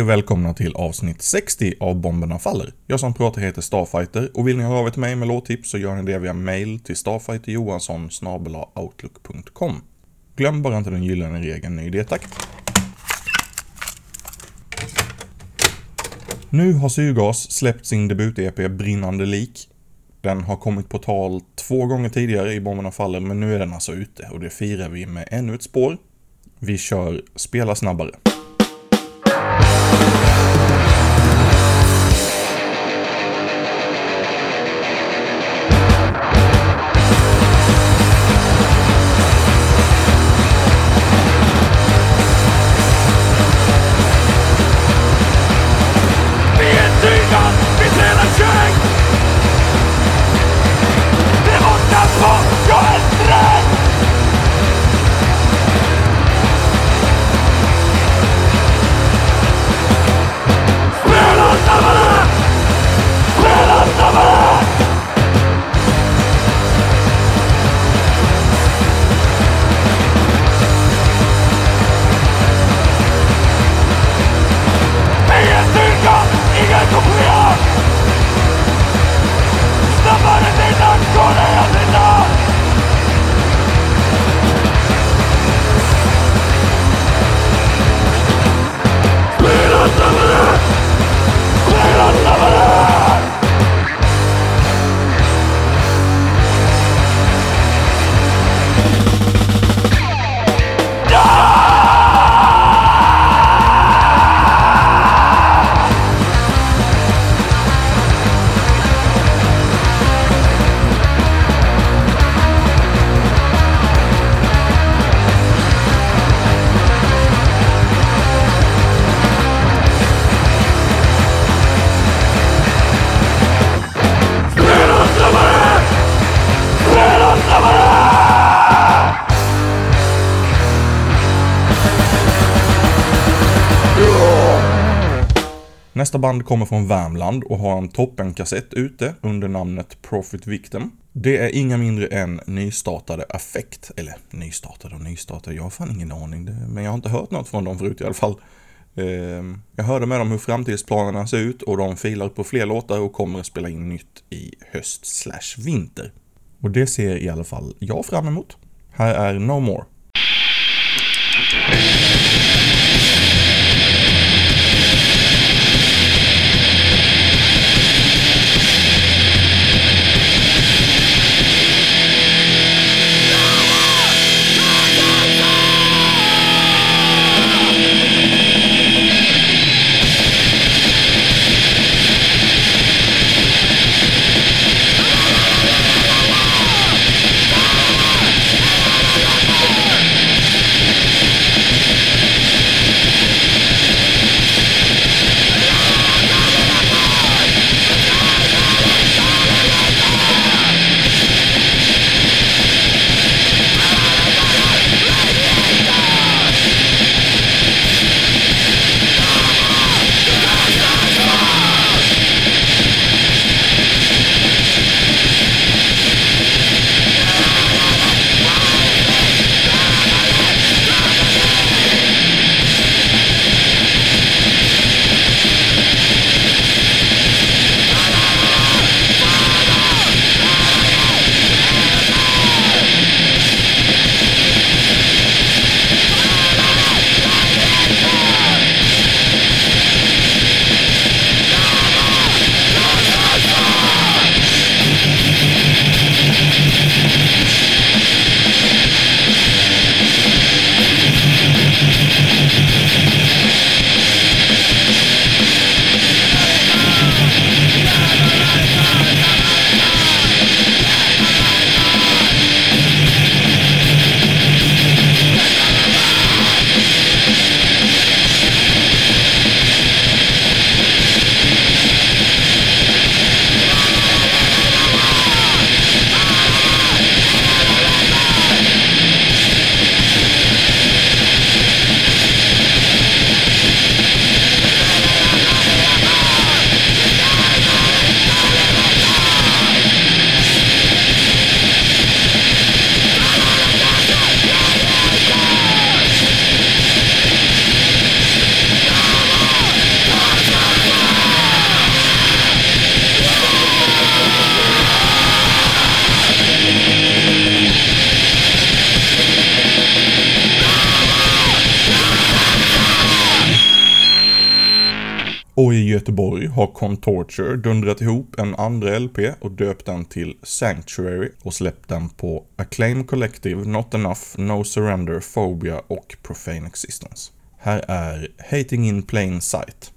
Hej och välkomna till avsnitt 60 av Bomberna Faller. Jag som pratar heter Starfighter och vill ni höra av er till mig med låttips så gör ni det via mail till starfighterjohansson outlook.com. Glöm bara inte den gyllene regeln ny idétakt. Nu har Syrgas släppt sin debut-EP Brinnande lik. Den har kommit på tal två gånger tidigare i Bomberna Faller men nu är den alltså ute och det firar vi med ännu ett spår. Vi kör Spela snabbare. Nästa band kommer från Värmland och har en toppenkassett ute under namnet Profit Victim. Det är inga mindre än nystartade Affect. Eller nystartade och nystartade, jag har fan ingen aning. Men jag har inte hört något från dem förut i alla fall. Ehm, jag hörde med dem hur framtidsplanerna ser ut och de filar på fler låtar och kommer att spela in nytt i höst slash vinter. Och det ser i alla fall jag fram emot. Här är No More. Och i Göteborg har Contorture dundrat ihop en andra LP och döpt den till Sanctuary och släppt den på Acclaim Collective, Not Enough, No Surrender, Phobia och Profane Existence. Här är Hating in Plain Sight.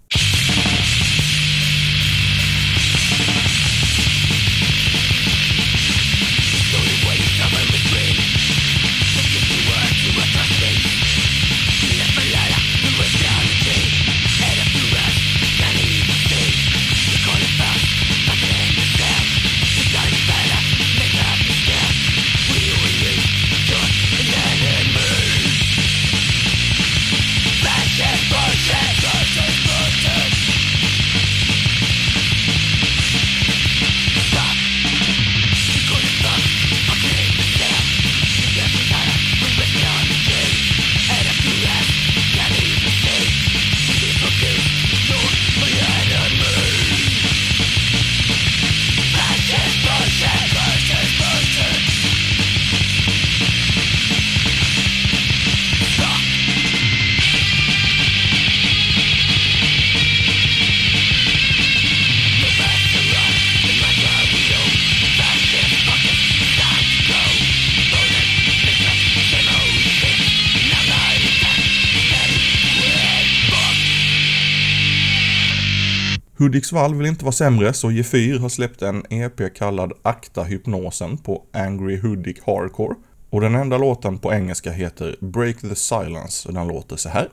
Hudiksvall vill inte vara sämre så Gefyr har släppt en EP kallad Akta hypnosen på Angry Hudik Hardcore. Och den enda låten på engelska heter Break the Silence och den låter så här.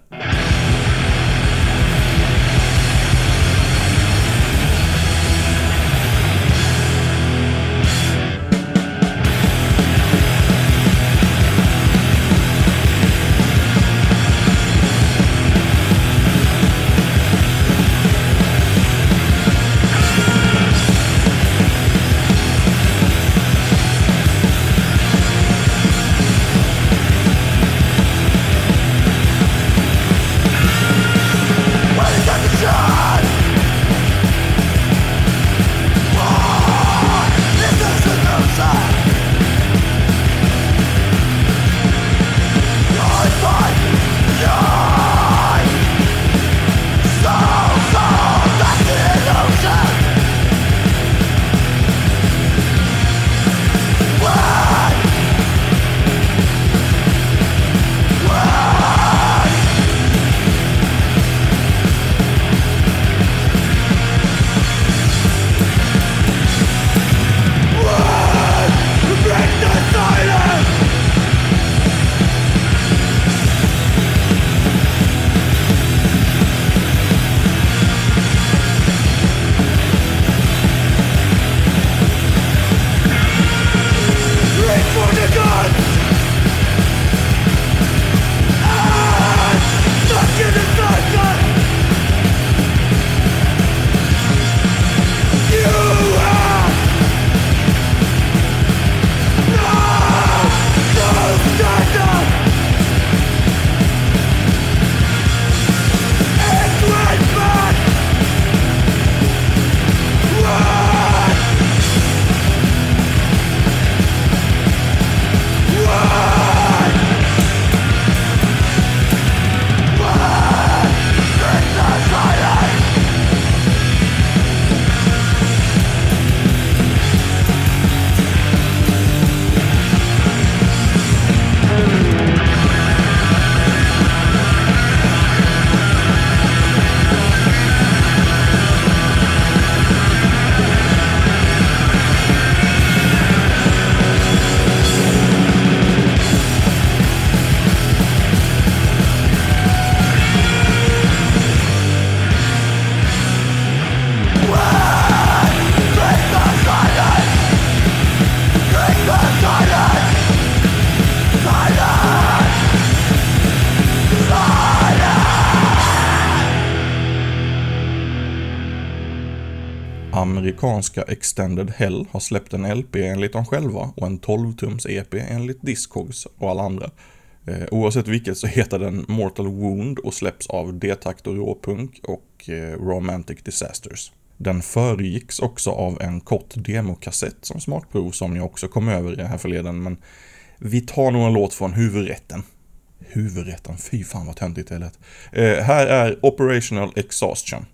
Amerikanska Extended Hell har släppt en LP enligt dem själva och en 12-tums EP enligt Discogs och alla andra. Eh, oavsett vilket så heter den Mortal Wound och släpps av D-takt och råpunk och eh, Romantic Disasters. Den föregicks också av en kort demokassett som smakprov som jag också kom över i den här förleden men vi tar nog en låt från huvudrätten. Huvudrätten, fy fan vad töntigt det lät. Eh, här är Operational Exhaustion.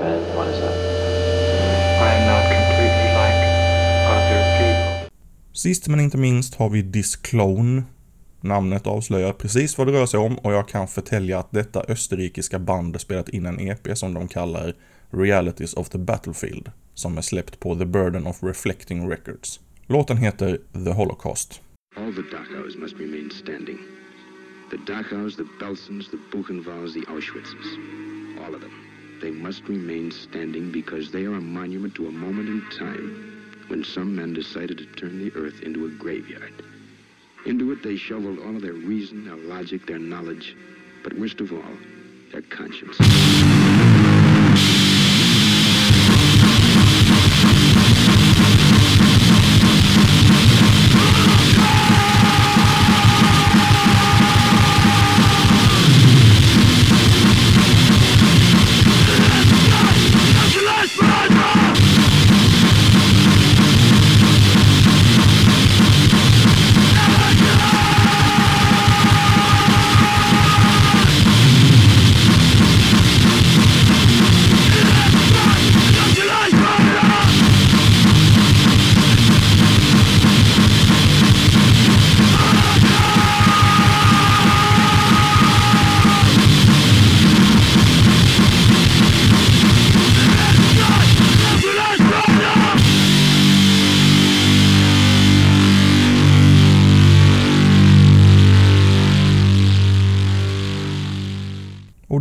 And what is that? I am not completely like other people. Sist men inte minst har vi Disclone. Namnet avslöjar precis vad det rör sig om och jag kan förtälja att detta österrikiska band spelat in en EP som de kallar Realities of the Battlefield, som är släppt på The Burden of Reflecting Records. Låten heter The Holocaust. All the Dachau's must remain standing. The Dachau's, the Belsens, the Buchenwalds, the Auschwitzes. All of them. They must remain standing because they are a monument to a moment in time when some men decided to turn the earth into a graveyard. Into it they shoveled all of their reason, their logic, their knowledge, but worst of all, their conscience.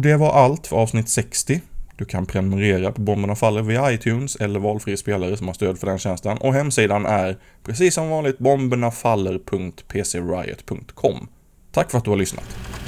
Och det var allt för avsnitt 60. Du kan prenumerera på Bomberna Faller via iTunes eller valfri spelare som har stöd för den tjänsten och hemsidan är precis som vanligt bombernafaller.pcriot.com. Tack för att du har lyssnat.